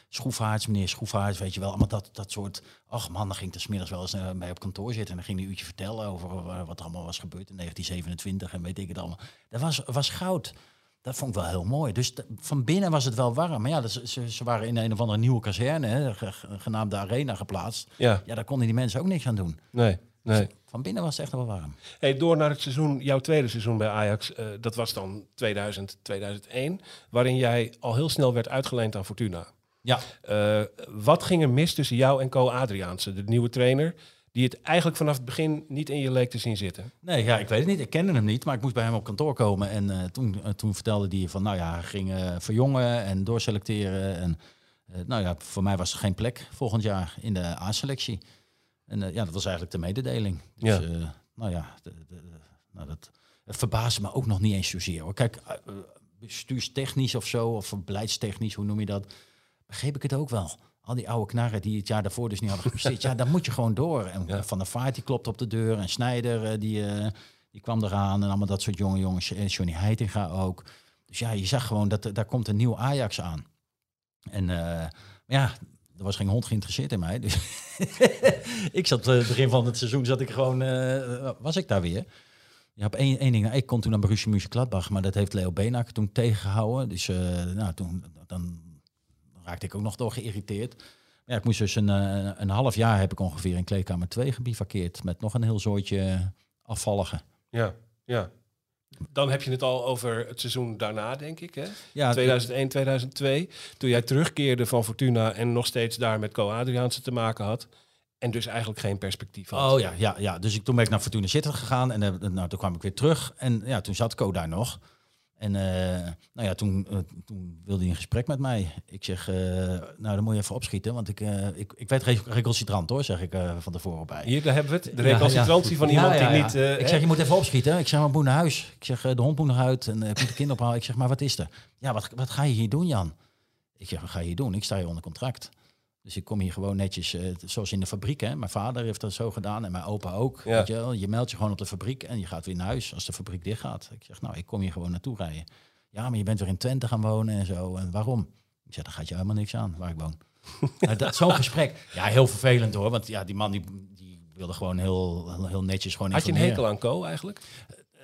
Schroefaerts, meneer Schroefaerts, weet je wel. Allemaal dat, dat soort... Ach man, dan ging ik er 's middags wel eens eh, mee op kantoor zitten. En dan ging hij een uurtje vertellen over eh, wat er allemaal was gebeurd in 1927. En weet ik het allemaal. Dat was, was goud. Dat vond ik wel heel mooi. Dus van binnen was het wel warm. Maar ja, dat ze, ze, waren in een of andere nieuwe kazerne, hè, genaamd de Arena, geplaatst. ja, Ja, daar konden die mensen ook niks aan doen. nee, nee. Van binnen was het echt wel warm. Hey, door naar het seizoen, jouw tweede seizoen bij Ajax. eh, dat was dan 2000, 2001. Waarin jij al heel snel werd uitgeleend aan Fortuna. Ja, Eh, wat ging er mis tussen jou en Co Adriaanse, de nieuwe trainer, die het eigenlijk vanaf het begin niet in je leek te zien zitten? Nee, ja, ik weet het niet. Ik kende hem niet, maar ik moest bij hem op kantoor komen. En eh, toen, toen vertelde hij van, nou ja, hij ging verjongen en doorselecteren. En nou ja, voor mij was er geen plek volgend jaar in de A-selectie. En eh, ja, dat was eigenlijk de mededeling. Dus, Ja. eh, nou ja, de, de- de- nou, dat, het verbaasde me ook nog niet eens zozeer. Hoor. Kijk, eh, bestuurstechnisch of zo, of beleidstechnisch, hoe noem je dat? Begreep ik het ook wel. Al die oude knarren die het jaar daarvoor dus niet hadden gepresteerd. [laughs] ja, dan moet je gewoon door. En Ja. Van der Vaart die klopt op de deur. En Snijder die, die kwam eraan. En allemaal dat soort jonge jongens. En Johnny Heitinga ook. Dus ja, je zag gewoon dat daar komt een nieuw Ajax aan. En ja, er was geen hond geïnteresseerd in mij. Dus [laughs] ik zat eh, het begin van het seizoen zat ik gewoon, eh, was ik daar weer. Je hebt één, één ding. nou, Ik kon toen naar Borussia Mönchengladbach, maar dat heeft Leo Benak toen tegengehouden. Dus eh, nou, toen dan raakte ik ook nog door geïrriteerd. Ja, ik moest dus een, eh, een half jaar heb ik ongeveer in kleedkamer 2 gebivakkeerd met nog een heel soortje afvalligen. Ja, ja. Dan heb je het al over het seizoen daarna, denk ik. Hè? Ja, 2001, 2002. Toen jij terugkeerde van Fortuna en nog steeds daar met Co Adriaanse te maken had. En dus eigenlijk geen perspectief had. Oh ja, ja, ja. Dus ik, toen ben ik naar Fortuna Sittard gegaan en eh, nou, toen kwam ik weer terug. En ja, toen zat Co daar nog. En eh, nou ja, toen, eh, toen wilde hij een gesprek met mij. Ik zeg, eh, nou dan moet je even opschieten, want ik, ik, ik werd re- recalcitrant hoor, zeg ik van tevoren bij. Hier, daar hebben we het. De recalcitrantie van iemand die niet... ik zeg, je moet even opschieten. Ik zeg, maar moet naar huis. Ik zeg, de hond moet nog uit en ik moet de kind ophalen. Ik zeg, maar wat is er? Ja, wat, wat ga je hier doen, Jan? Ik zeg, wat ga je hier doen? Ik sta hier onder contract. Dus ik kom hier gewoon netjes, eh, zoals in de fabriek. Hè. Mijn vader heeft dat zo gedaan en mijn opa ook. Ja. Weet je, wel. je meldt je gewoon op de fabriek en je gaat weer naar huis als de fabriek dicht gaat. Ik zeg, nou, ik kom hier gewoon naartoe rijden. Ja, maar je bent weer in Twente gaan wonen en zo. En waarom? Ik zeg, dan gaat je helemaal niks aan waar ik woon. [laughs] nou, dat, zo'n gesprek. Ja, heel vervelend hoor. Want ja, die man die, die wilde gewoon heel, heel, netjes gewoon Had je een hekel aan Co eigenlijk?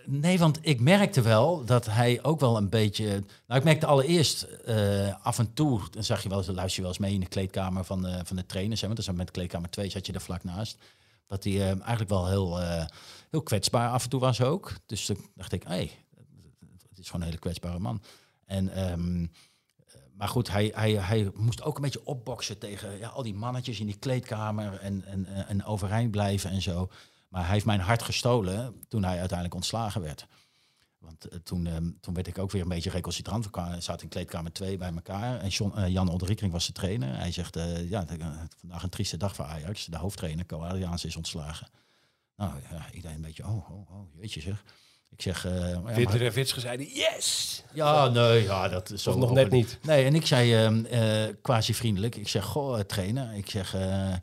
Nee, want ik merkte wel dat hij ook wel een beetje. Nou, ik merkte allereerst eh, af en toe, dan zag je wel eens, dan luister je wel eens mee in de kleedkamer van de, van de trainers. Hè, want dus met kleedkamer 2 zat je er vlak naast. Dat hij eh, eigenlijk wel heel, eh, heel kwetsbaar af en toe was ook. Dus toen dacht ik, hé, hey, het is gewoon een hele kwetsbare man. En, ehm, maar goed, hij, hij, hij moest ook een beetje opboksen tegen ja, al die mannetjes in die kleedkamer en, en, eh, en overeind blijven en zo. Maar hij heeft mijn hart gestolen toen hij uiteindelijk ontslagen werd. Want eh, toen, ehm, toen werd ik ook weer een beetje recalcitrant. We zaten in kleedkamer 2 bij elkaar. En John, eh, Jan Olderikring was de trainer. Hij zegt, eh, ja, eh, vandaag een trieste dag voor Ajax. De hoofdtrainer, Co Adriaans, is ontslagen. Nou ja, ik dacht een beetje, oh, oh, oh jeetje zeg. Ik zeg, eh, ja, maar- Witter en Wits zeiden yes! ja, nee, ja, dat is zo. Of nog net niet? Nee, en ik zei ehm, eh, quasi vriendelijk. Ik zeg, goh, eh, trainer. Ik zeg, eh,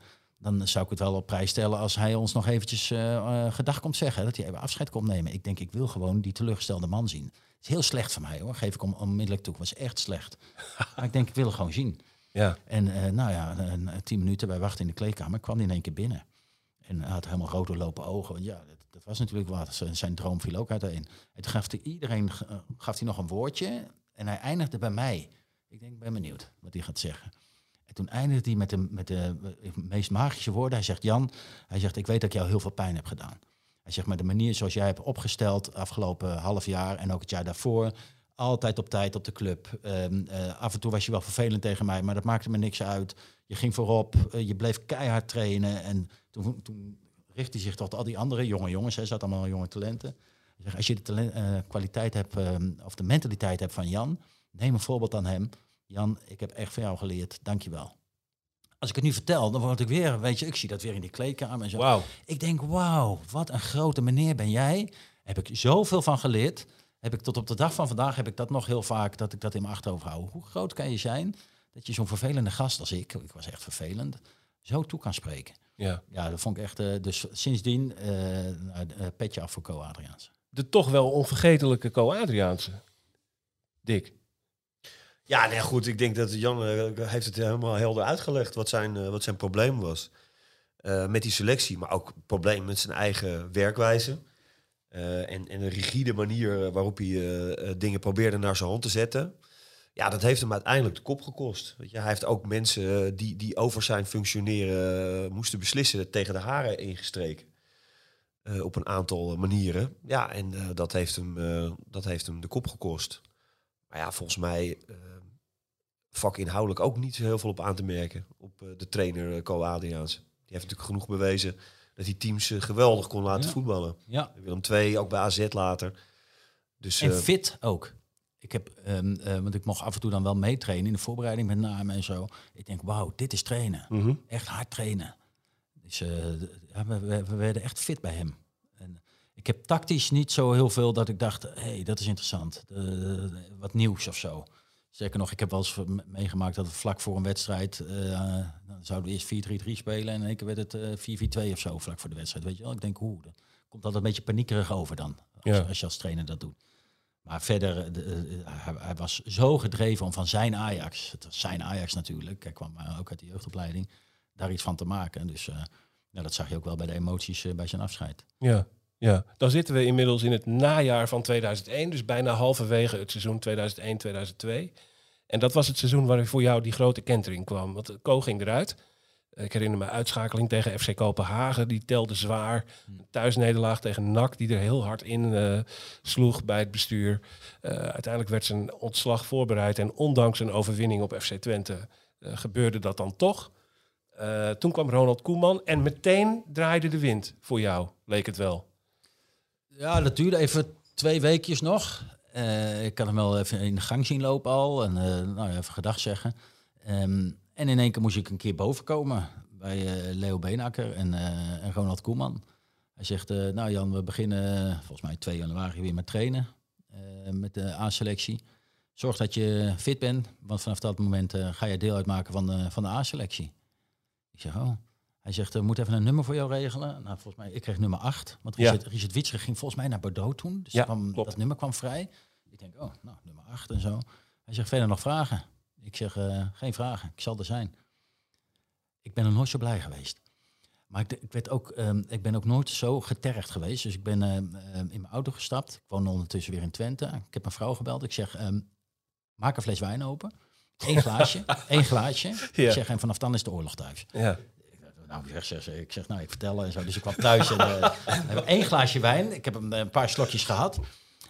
dan zou ik het wel op prijs stellen als hij ons nog eventjes eh, gedag komt zeggen. Dat hij even afscheid komt nemen. Ik denk, ik wil gewoon die teleurgestelde man zien. Het is heel slecht van mij hoor, geef ik om, onmiddellijk toe. Het was echt slecht. [laughs] maar ik denk, ik wil het gewoon zien. Ja. En eh, nou ja, een- tien minuten bij wachten in de kleedkamer kwam hij in één keer binnen. En hij had helemaal rode lopen ogen. Want ja, dat, dat was natuurlijk wat. Zijn, droom viel ook uiteen. En toen gaf hij iedereen gaf hij nog een woordje. En hij eindigde bij mij. Ik denk, ik ben benieuwd wat hij gaat zeggen. En toen eindigde hij met de, met de eh, meest magische woorden. Hij zegt, Jan, hij zegt, ik weet dat ik jou heel veel pijn heb gedaan. Hij zegt, maar de manier zoals jij hebt opgesteld afgelopen half jaar en ook het jaar daarvoor, altijd op tijd op de club. Ehm, eh, af en toe was je wel vervelend tegen mij, maar dat maakte me niks uit. Je ging voorop, eh, je bleef keihard trainen. En toen, toen richtte hij zich tot al die andere jonge jongens. Hij zat allemaal jonge talenten. Hij zegt, als je de talent, kwaliteit hebt, ehm, of de mentaliteit hebt van Jan, neem een voorbeeld aan hem. Jan, ik heb echt van jou geleerd, dankjewel. Als ik het nu vertel, dan word ik weer, weet je, ik zie dat weer in die kleedkamer en zo. Wauw. Ik denk, wauw, wat een grote meneer ben jij. Heb ik zoveel van geleerd. Heb ik tot op de dag van vandaag heb ik dat nog heel vaak dat ik dat in mijn achterhoofd hou. Hoe groot kan je zijn dat je zo'n vervelende gast als ik, ik was echt vervelend, zo toe kan spreken. Ja. Ja, dat vond ik echt. eh, dus sindsdien eh, petje af voor Co Adriaans. De toch wel onvergetelijke Co-Adriaanse. Dick. Ja, nee, goed. Ik denk dat Jan eh, heeft het helemaal helder uitgelegd wat zijn, eh, wat zijn probleem was. Eh, met die selectie, maar ook probleem met zijn eigen werkwijze. En, en een rigide manier waarop hij dingen probeerde naar zijn hand te zetten. Ja, dat heeft hem uiteindelijk de kop gekost. Weet hij heeft ook mensen die, die over zijn functioneren moesten beslissen tegen de haren ingestreken. Op een aantal manieren. Ja, en dat, heeft hem, dat heeft hem de kop gekost. Maar ja, volgens mij eh vakinhoudelijk ook niet zo heel veel op aan te merken. Op eh, de trainer uh, Co Adriaans. Die heeft natuurlijk genoeg bewezen dat hij teams eh, geweldig kon laten Ja. voetballen. Ja. Willem II, ook bij AZ later. Dus En eh, fit ook. Ik heb, ehm, eh, want ik mocht af en toe dan wel meetrainen in de voorbereiding met name en zo. Ik denk, wauw, dit is trainen. Mhm. Echt hard trainen. Dus eh, ja, we, we, we werden echt fit bij hem. Ik heb tactisch niet zo heel veel dat ik dacht, hé, hey, dat is interessant. Eh, wat nieuws of zo. Zeker nog, ik heb wel eens me- meegemaakt dat we vlak voor een wedstrijd, eh, dan zouden we eerst 4-3-3 spelen en in één keer werd het eh 4-4-2 of zo vlak voor de wedstrijd. Weet je wel? Ik denk, hoe, dat komt altijd een beetje paniekerig over dan, als, Ja. als je als trainer dat doet. Maar verder, de- hij, hij was zo gedreven om van zijn Ajax, het was zijn Ajax natuurlijk, hij kwam ook uit de jeugdopleiding, daar iets van te maken. Dus eh, ja, dat zag je ook wel bij de emoties bij zijn afscheid. Ja. Ja. Dan zitten we inmiddels in het najaar van 2001. Dus bijna halverwege het seizoen 2001-2002. En dat was het seizoen waarin voor jou die grote kentering kwam. Want Co ging eruit. Ik herinner me uitschakeling tegen FC Kopenhagen. Die telde zwaar. Een thuisnederlaag tegen NAC. Die er heel hard in eh, sloeg bij het bestuur. Eh, uiteindelijk werd zijn ontslag voorbereid. En ondanks een overwinning op FC Twente eh, gebeurde dat dan toch. Toen kwam Ronald Koeman en meteen draaide de wind voor jou, leek het wel. Ja, dat duurde even twee weekjes nog. Eh, ik kan hem wel even in de gang zien lopen al. En eh, nou even gedag zeggen. Ehm, en in één keer moest ik een keer boven komen bij eh, Leo Beenakker en, en Ronald Koeman. Hij zegt, nou Jan, we beginnen volgens mij 2 januari weer met trainen. met de A-selectie. Zorg dat je fit bent, want vanaf dat moment ga je deel uitmaken van de, van de A-selectie. Ik zeg, oh. Hij zegt, we moeten even een nummer voor jou regelen. Nou, volgens mij, ik kreeg nummer 8. Want Ja. Richard, Richard Witscher ging volgens mij naar Bordeaux toen. Dus Ja, kwam, klopt. dat nummer kwam vrij. Ik denk, oh, nou, nummer 8 en zo. Hij zegt, verder nog vragen? Ik zeg, eh, geen vragen, ik zal er zijn. Ik ben er nooit zo blij geweest. Maar ik, ik, werd ook, ehm, ik ben ook nooit zo getergd geweest. Dus ik ben ehm, ehm, in mijn auto gestapt. Ik woon ondertussen weer in Twente. Ik heb mijn vrouw gebeld. Ik zeg, maak een fles wijn open. Eén glaasje, [laughs] één glaasje. Ja. Ik zeg, en vanaf dan is de oorlog thuis. Ja. Nou, ik zeg, ik zeg, nou, ik vertel en zo. Dus ik kwam thuis en eh, we hebben één glaasje wijn. Ik heb een, een paar slokjes gehad.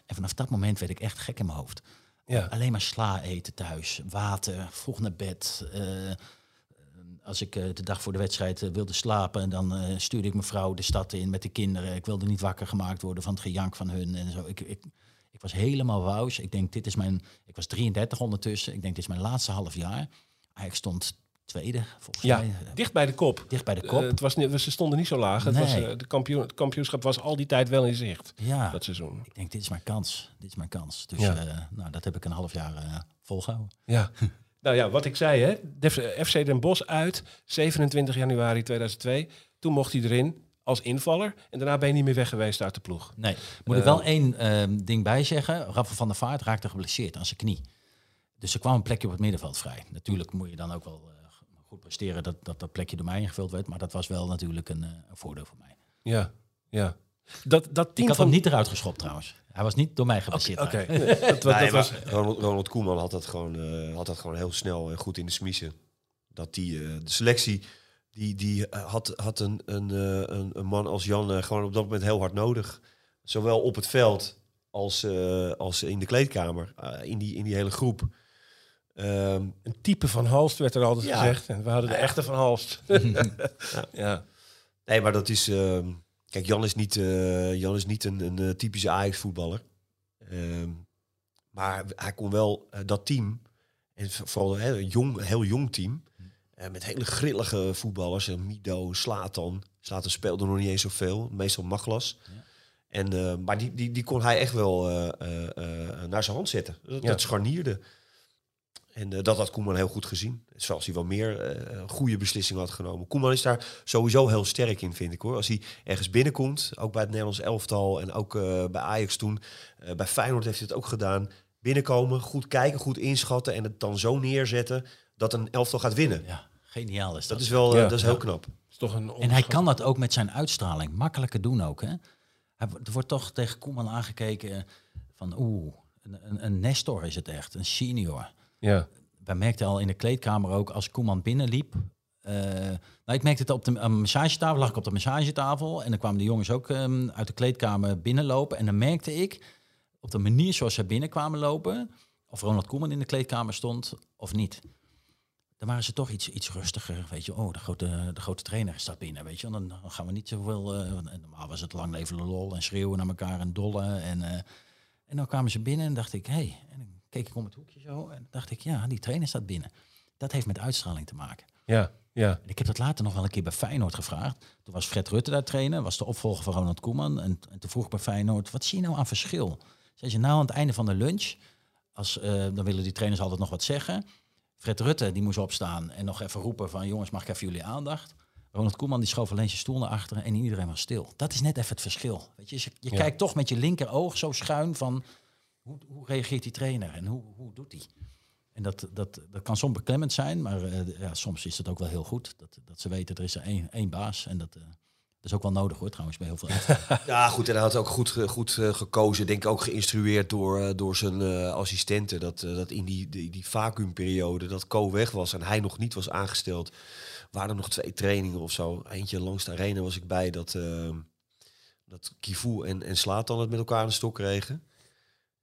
En vanaf dat moment werd ik echt gek in mijn hoofd. Ja. Alleen maar sla eten thuis, water, vroeg naar bed. Eh, als ik eh, de dag voor de wedstrijd eh, wilde slapen, dan eh, stuurde ik mijn vrouw de stad in met de kinderen. Ik wilde niet wakker gemaakt worden van het gejank van hun en zo. Ik, ik, ik was helemaal wauws. Ik denk, dit is mijn. Ik was 33 ondertussen. Ik denk, dit is mijn laatste half jaar. Ik stond tweede, volgens ja, mij. dicht bij de kop. Dicht bij de kop. Eh, het was ze stonden niet zo laag. Het, was, Nee. eh, de kampioen, het kampioenschap was al die tijd wel in zicht, ja. dat seizoen. Ik denk, dit is mijn kans. Dit is mijn kans. Dus Ja. eh, nou, dat heb ik een half jaar eh, volgehouden. Ja. [laughs] nou ja, wat ik zei, hè. FC Den Bosch uit, 27 januari 2002. Toen mocht hij erin als invaller. En daarna ben je niet meer weg geweest uit de ploeg. Nee, moet ik wel één ehm, ding bij zeggen. Rafa van der Vaart raakte geblesseerd aan zijn knie. Dus er kwam een plekje op het middenveld vrij. Natuurlijk moet je dan ook wel goed presteren dat, dat dat plekje door mij ingevuld werd. Maar dat was wel natuurlijk een, eh, een voordeel voor mij. Ja, ja. Dat, dat Ik team had van... hem niet eruit geschopt trouwens. Hij was niet door mij geblesseerd. Oké, [laughs] was- Nee, dat was... Ronald, Ronald Koeman had dat, gewoon, eh, had dat gewoon heel snel en goed in de smiezen. Dat die, eh, de selectie, die, die had, had een, een, eh, een, een man als Jan gewoon op dat moment heel hard nodig. Zowel op het veld als, eh, als in de kleedkamer, eh, in, die, in die hele groep. Ehm, Een type van Halst werd er altijd Ja. gezegd. En we hadden de echte van Halst. [laughs] ja. nee, maar dat is... ehm, kijk, Jan is niet, eh, Jan is niet een, een eh, typische Ajax-voetballer. Ehm, maar hij kon wel eh, dat team, en vooral hè, een jong, heel jong team, eh, met hele grillige voetballers, Mido, Slatan. Slatan speelde nog niet eens zoveel, meestal Maglas. En, eh, maar die, die, die kon hij echt wel eh, eh, eh, naar zijn hand zetten. Dat, Ja. dat scharnierde. En eh, dat had Koeman heel goed gezien. Zoals hij wel meer eh, goede beslissingen had genomen. Koeman is daar sowieso heel sterk in, vind ik hoor. Als hij ergens binnenkomt, ook bij het Nederlands elftal en ook eh, bij Ajax toen. eh, bij Feyenoord heeft hij het ook gedaan. Binnenkomen, goed kijken, goed inschatten en het dan zo neerzetten dat een elftal gaat winnen. Ja, geniaal is dat. Dat is wel Ja. dat is heel knap. is toch een En hij kan dat ook met zijn uitstraling makkelijker doen ook. Hè? Hij, er wordt toch tegen Koeman aangekeken van oeh, een, een, een Nestor is het echt, een senior. Ja. wij merkten al in de kleedkamer ook als Koeman binnenliep. eh nou, ik merkte het op de massagetafel, lag ik op de massagetafel. En dan kwamen de jongens ook ehm, uit de kleedkamer binnenlopen. En dan merkte ik op de manier zoals zij binnenkwamen lopen, of Ronald Koeman in de kleedkamer stond of niet. Dan waren ze toch iets, iets rustiger. Weet je, oh, de grote, de grote trainer staat binnen. Weet je, dan, gaan we niet zoveel. want normaal was het lang leven lol en schreeuwen naar elkaar en dollen. En, en dan kwamen ze binnen en dacht ik, hé. Hey. Keek ik om het hoekje zo en dacht ik, ja, die trainer staat binnen. Dat heeft met uitstraling te maken. Ja, ja. En ik heb dat later nog wel een keer bij Feyenoord gevraagd. Toen was Fred Rutte daar trainer, was de opvolger van Ronald Koeman. En, en toen vroeg ik bij Feyenoord, wat zie je nou aan verschil? Zei ze, nou aan het einde van de lunch, als, eh, dan willen die trainers altijd nog wat zeggen. Fred Rutte die moest opstaan en nog even roepen van jongens, mag ik even jullie aandacht? Ronald Koeman die schoof alleen zijn stoel naar achteren en iedereen was stil. Dat is net even het verschil. Weet je, je, je Ja. kijkt toch met je linker oog zo schuin van hoe, hoe reageert die trainer en hoe, hoe doet hij? En dat, dat, dat kan soms beklemmend zijn, maar eh, ja, soms is het ook wel heel goed. Dat, dat ze weten, er is er één, één baas. En dat, eh, dat is ook wel nodig hoor, trouwens, bij heel veel. [laughs] Ja, goed. En hij had ook goed, goed eh, gekozen. Denk ik ook geïnstrueerd door, door zijn assistenten. Dat, dat in die, die, die vacuümperiode dat Co weg was en hij nog niet was aangesteld. Waren er nog twee trainingen of zo. Eentje langs de arena was ik bij dat, dat Kivu en, en Slatan het met elkaar aan de stok kregen.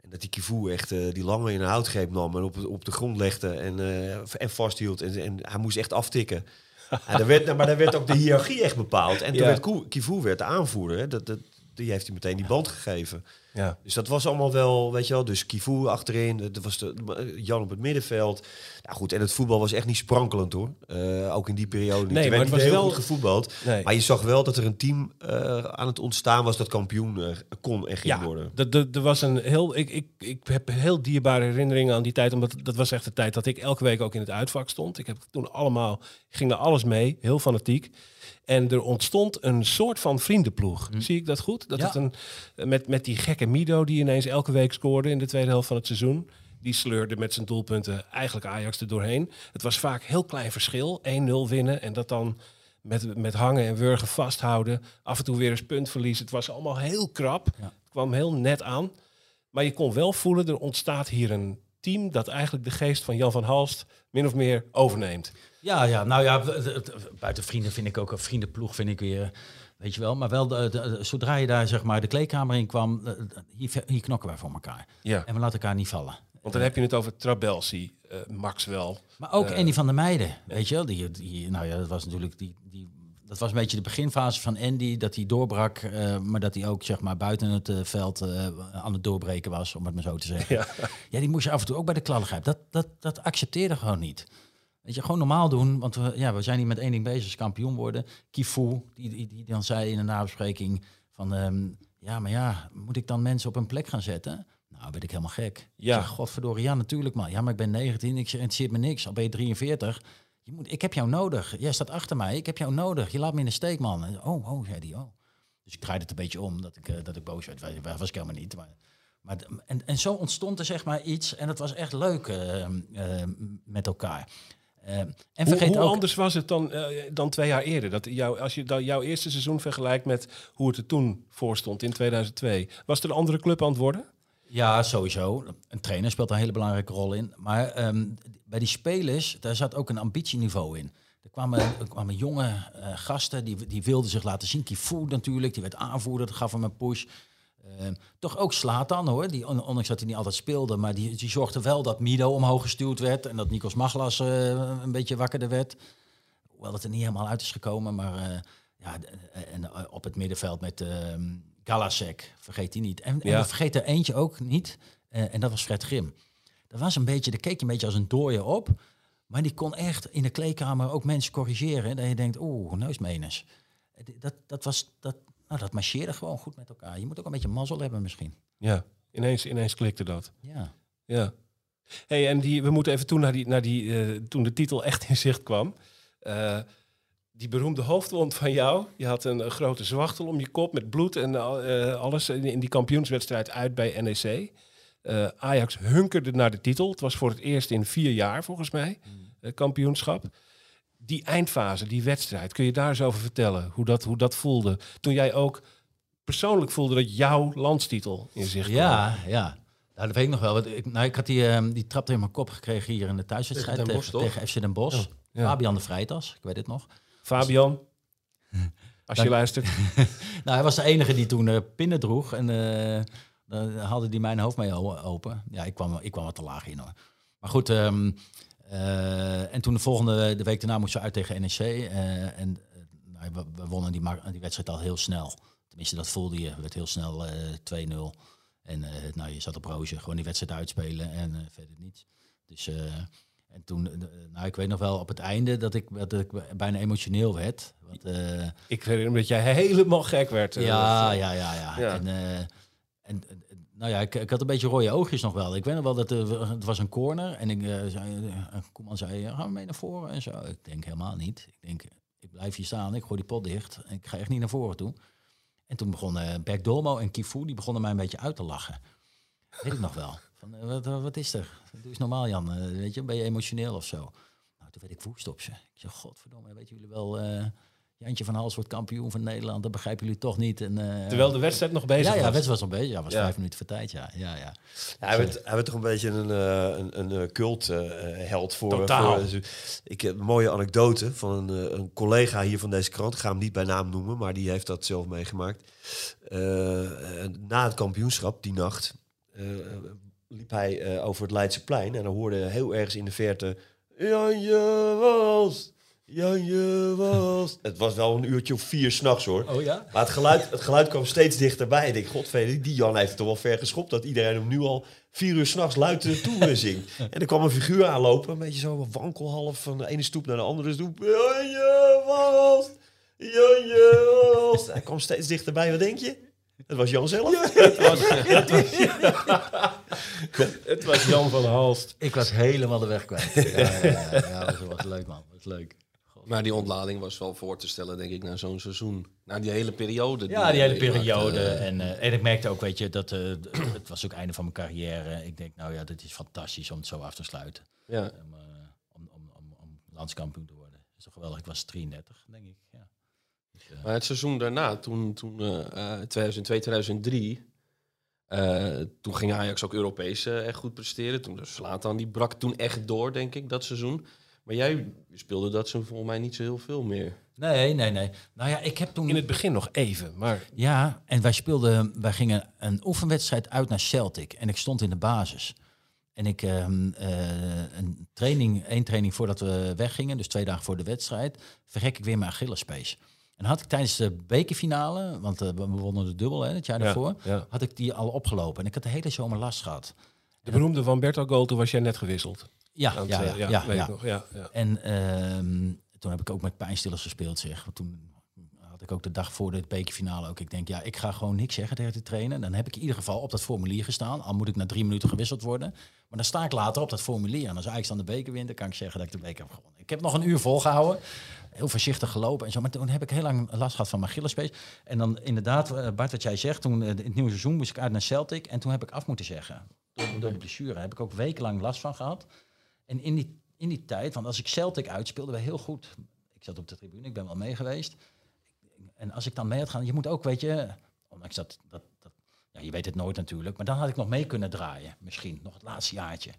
En dat die Kivu echt eh, die lange in een houtgreep nam en op, op de grond legde en, eh, en vasthield. En, en hij moest echt aftikken. En daar werd, maar daar werd ook de hiërarchie echt bepaald. En toen Ja. werd Kivu werd de aanvoerder. Hè. Dat, dat, die heeft hij meteen die band gegeven. Ja. Dus dat was allemaal wel, weet je wel. Dus Kivu achterin, dat was de, Jan op het middenveld. Nou goed, en het voetbal was echt niet sprankelend hoor. Eh, ook in die periode niet. Nee, er maar het niet was heel wel- goed gevoetbald. Nee. Maar je zag wel dat er een team eh, aan het ontstaan was dat kampioen eh, kon en ging Ja, worden. er was een heel, ik, ik, ik heb heel dierbare herinneringen aan die tijd. Omdat dat was echt de tijd dat ik elke week ook in het uitvak stond. Ik heb toen allemaal, ging naar alles mee, heel fanatiek. En er ontstond een soort van vriendenploeg. Zie ik dat goed? Dat Ja. het een, met, met die gekke Mido die ineens elke week scoorde in de tweede helft van het seizoen. Die sleurde met zijn doelpunten eigenlijk Ajax er doorheen. Het was vaak heel klein verschil. 1-0 winnen en dat dan met, met hangen en wurgen vasthouden. Af en toe weer eens puntverlies. Het was allemaal heel krap. Ja. Het kwam heel net aan. Maar je kon wel voelen, er ontstaat hier een team dat eigenlijk de geest van Jan van Halst min of meer overneemt. Ja, ja, nou ja, buiten vrienden vind ik ook een vriendenploeg, vind ik weer, weet je wel. Maar wel, de, zodra je daar zeg maar de kleedkamer in kwam, eh, hier, hier knokken wij voor elkaar. Ja. En we laten elkaar niet vallen. Want dan heb je het over Trabelsi, eh Maxwell. Maar ook Eh, Andy van der Meijden, weet je wel. Die, die, nou ja, dat was natuurlijk die, die, dat was een beetje de beginfase van Andy, dat hij doorbrak, eh, maar dat hij ook zeg maar buiten het eh, veld eh, aan het doorbreken was, om het maar zo te zeggen. Ja. Ja, die moest je af en toe ook bij de kladden grijpen. Dat, dat, dat accepteerde gewoon niet. Weet je, gewoon normaal doen, want we, ja, we zijn hier met één ding bezig, kampioen worden. Kifu, die, die, die dan zei in een nabespreking van, ehm, ja, maar ja, moet ik dan mensen op een plek gaan zetten? Nou, ben ik helemaal gek. Ja. Ik zeg, godverdorie, ja, natuurlijk man. Ja, maar ik ben 19, ik zeg, het zit me niks. Al ben je 43. Je moet, ik heb jou nodig. Jij staat achter mij, ik heb jou nodig. Je laat me in de steek, man. En, Oh, oh, zei hij, oh. Dus ik draaide het een beetje om, dat ik, eh, dat ik boos werd. Waar was ik helemaal niet, maar... Maar, en, en zo ontstond er zeg maar iets en het was echt leuk eh, eh, met elkaar. Eh, en Hoe, vergeet hoe ook, anders was het dan, eh, dan twee jaar eerder? Dat jou, als je dan jouw eerste seizoen vergelijkt met hoe het er toen voor stond in 2002. Was er een andere club aan het worden? ja, sowieso. Een trainer speelt een hele belangrijke rol in. Maar ehm, bij die spelers, daar zat ook een ambitieniveau in. Er kwamen, er kwamen jonge eh, gasten, die, die wilden zich laten zien. Kifu natuurlijk, die werd aanvoerder, dat gaf hem een push. Ehm, toch ook Slatan hoor, die, on- ondanks dat hij niet altijd speelde, maar die, die zorgde wel dat Mido omhoog gestuurd werd en dat Nikos Maglas eh, een beetje wakkerder werd. Hoewel het er niet helemaal uit is gekomen, maar eh, ja, d- en eh, op het middenveld met ehm Galasek, vergeet die niet. En, en Ja. we vergeten er eentje ook niet, eh, en dat was Fred Grim. Dat was een beetje, daar keek je een beetje als een dooier op, maar die kon echt in de kleedkamer ook mensen corrigeren. Dat je denkt, oeh, neusmenens. Eh, Dat, dat, was, dat, nou, dat marcheerde gewoon goed met elkaar. Je moet ook een beetje mazzel hebben misschien. Ja, ineens, ineens klikte dat. Ja. Ja. Hey, en die, we moeten even toen naar die, naar die eh, toen de titel echt in zicht kwam. Eh, die beroemde hoofdwond van jou. Je had een, grote zwachtel om je kop met bloed en eh, alles in, in die kampioenswedstrijd uit bij NEC. Ajax hunkerde naar de titel. Het was voor het eerst in vier jaar volgens mij eh, kampioenschap. Die eindfase, die wedstrijd, kun je daar eens over vertellen? Hoe dat, hoe dat voelde? Toen jij ook persoonlijk voelde dat jouw landstitel in zicht kwam. Ja, ja. Nou, dat weet ik nog wel. Want Ik, nou, ik had die, ehm, die trap in mijn kop gekregen hier in de thuiswedstrijd Tegen FC Den Bosch. Ja. Fabian de Vrijtas, ik weet het nog. Fabian, [laughs] als je luistert. [laughs] Nou, hij was de enige die toen eh, pinnen droeg. En eh, dan haalde hij mijn hoofd mee open. Ja, ik kwam, ik kwam wat te laag in hoor. Maar goed, ehm, eh, en toen de volgende de week daarna moesten we uit tegen NEC. eh, en eh, nou, we, we wonnen die, die wedstrijd al heel snel. Tenminste, dat voelde je. Werd heel snel eh 2-0. En nou, je zat op roosje, gewoon die wedstrijd uitspelen en verder niets. Dus, en toen, nou, ik weet nog wel op het einde dat ik, dat ik bijna emotioneel werd. Want, Ik herinner me dat jij helemaal gek werd. ja, dat, ja, ja, ja. Ja. En, en, en, nou ja, ik, ik had een beetje rode oogjes nog wel. Ik weet nog wel dat er, het was een corner en ik, eh, zei, eh, Koeman zei, gaan we mee naar voren en zo. Ik denk helemaal niet. Ik denk, ik blijf hier staan, ik gooi die pot dicht ik ga echt niet naar voren toe. En toen begonnen Berk Dolmo en Kifu, die begonnen mij een beetje uit te lachen. Weet ik nog wel. Van, eh, wat, wat is er? Doe eens normaal, Jan. Eh, weet je, ben je emotioneel of zo? Nou, toen werd ik woest op ze. Ik zeg, godverdomme, weten jullie wel... Jantje van Hals wordt kampioen van Nederland. Dat begrijpen jullie toch niet. En, eh, Terwijl de wedstrijd nog bezig ja, ja, was. de wedstrijd was nog bezig. Ja, was Ja. vijf minuten voor tijd. Ja, ja, ja. Ja, hij, werd, hij werd toch een beetje een, eh, een, een eh, cult-held voor... Totaal. voor- ik heb een mooie anekdote van een, een collega hier van deze krant. Ik ga hem niet bij naam noemen, maar die heeft dat zelf meegemaakt. Eh, na het kampioenschap, die nacht, eh, liep hij over het Leidseplein. En dan hoorde hij heel ergens in de verte... Janje was... Janje was... Het was wel een uurtje of vier s'nachts hoor. Oh ja? Maar het geluid, het geluid kwam steeds dichterbij. Ik denk, godverdomme, die Jan heeft het toch wel ver geschopt... dat iedereen hem nu al vier uur s'nachts luid eh, toe zingt. [laughs] En er kwam een figuur aanlopen, een beetje zo wankelhalf... van de ene stoep naar de andere stoep. Janje was... Janje was... Hij kwam steeds dichterbij, wat denk je? Het was Jan zelf. [laughs] Het was, het, was, het was Jan van Halst. Ik was helemaal de weg kwijt. Ja, ja, ja, ja, dat was leuk man. Dat was leuk. Maar die ontlading was wel voor te stellen, denk ik, na zo'n seizoen. Na die hele periode. Ja, die hele maakte, periode. eh, en, eh, en ik merkte ook, weet je, dat eh, [clears throat] het was ook het einde van mijn carrière. Ik denk, nou ja, dit is fantastisch om het zo af te sluiten. ja. Om, om, om, om, om landskampioen te worden. Dat is toch geweldig. Ik was 33, denk ik. Ja. Dus, Maar het seizoen daarna, toen, toen eh, eh, 2002, 2003, eh, toen ging Ajax ook Europees echt goed presteren. Toen de Slatan die brak toen echt door, denk ik, dat seizoen. Maar jij speelde dat seizoen volgens mij niet zo heel veel meer. nee, nee, nee. Nou ja, ik heb toen... In het begin nog even, maar Ja, en wij speelden, wij gingen een oefenwedstrijd uit naar Celtic en ik stond in de basis. En ik ehm, eh, een training, één training voordat we weggingen, dus twee dagen voor de wedstrijd, verrek ik weer mijn Achillespees. En had ik tijdens de bekerfinale, want eh, we wonnen de dubbel hè, het jaar Ja, daarvoor, ja. had ik die al opgelopen. En ik had de hele zomer last gehad. de beroemde Van Berto goal, toen was jij net gewisseld. Ja, het, ja, ja, ja, weet ja. ik nog. Ja, ja. En ehm, toen heb ik ook met pijnstillers gespeeld, zeg. Want toen had ik ook de dag voor de bekerfinale ook. Ik denk, ja, ik ga gewoon niks zeggen tegen de trainer. Dan heb ik in ieder geval op dat formulier gestaan. Al moet ik na drie minuten gewisseld worden. Maar dan sta ik later op dat formulier. En als Ajax dan de beker wint, dan kan ik zeggen dat ik de beker heb gewonnen. Ik heb nog een uur volgehouden. Heel voorzichtig gelopen en zo. Maar toen heb ik heel lang last gehad van mijn Achillespees. En dan inderdaad, eh, Bart, wat jij zegt. Toen eh, in het nieuwe seizoen moest ik uit naar Celtic. En toen heb ik af moeten zeggen. Door, door de blessure heb ik ook wekenlang last van gehad. En in die, in die tijd, want als ik Celtic uitspeelde, we heel goed. Ik zat op de tribune, ik ben wel mee geweest. En als ik dan mee had gaan, je moet ook, weet je, ondanks dat, dat, dat ja, je weet het nooit natuurlijk, maar dan had ik nog mee kunnen draaien, misschien, nog het laatste jaartje.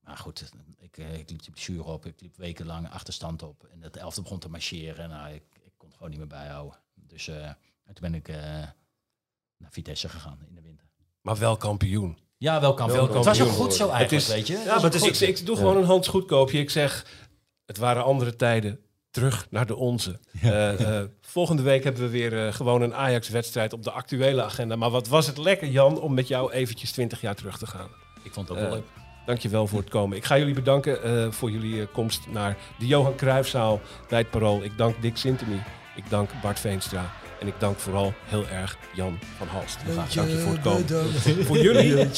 Maar goed, ik, eh, ik liep de blessure op, ik liep wekenlang achterstand op. En het elfde begon te marcheren. Nou, ik, ik kon het gewoon niet meer bijhouden. Dus eh, en toen ben ik eh, naar Vitesse gegaan in de winter. Maar wel kampioen. Ja, wel kampioen. Wel Het was ook goed zo eigenlijk, is- weet je. Ja, maar is, ik, ik doe gewoon een Hans Goedkoopje. Ik zeg, het waren andere tijden. Terug naar de onze. Eh, eh, volgende week hebben we weer eh, gewoon een Ajax-wedstrijd op de actuele agenda. Maar wat was het lekker, Jan, om met jou eventjes 20 jaar terug te gaan. Ik vond het ook wel leuk. Dankjewel voor het komen. Ik ga jullie bedanken eh, voor jullie eh, komst naar de Johan Cruijffzaal bij het Parool. Ik dank Dick Sintony. Ik dank Bart Veenstra. En ik dank vooral heel erg Jan van Halst. Dank je voor het komen. Voor jullie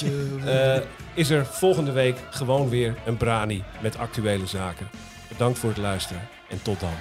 eh, is er volgende week gewoon weer een Brani met actuele zaken. Bedankt voor het luisteren en tot dan.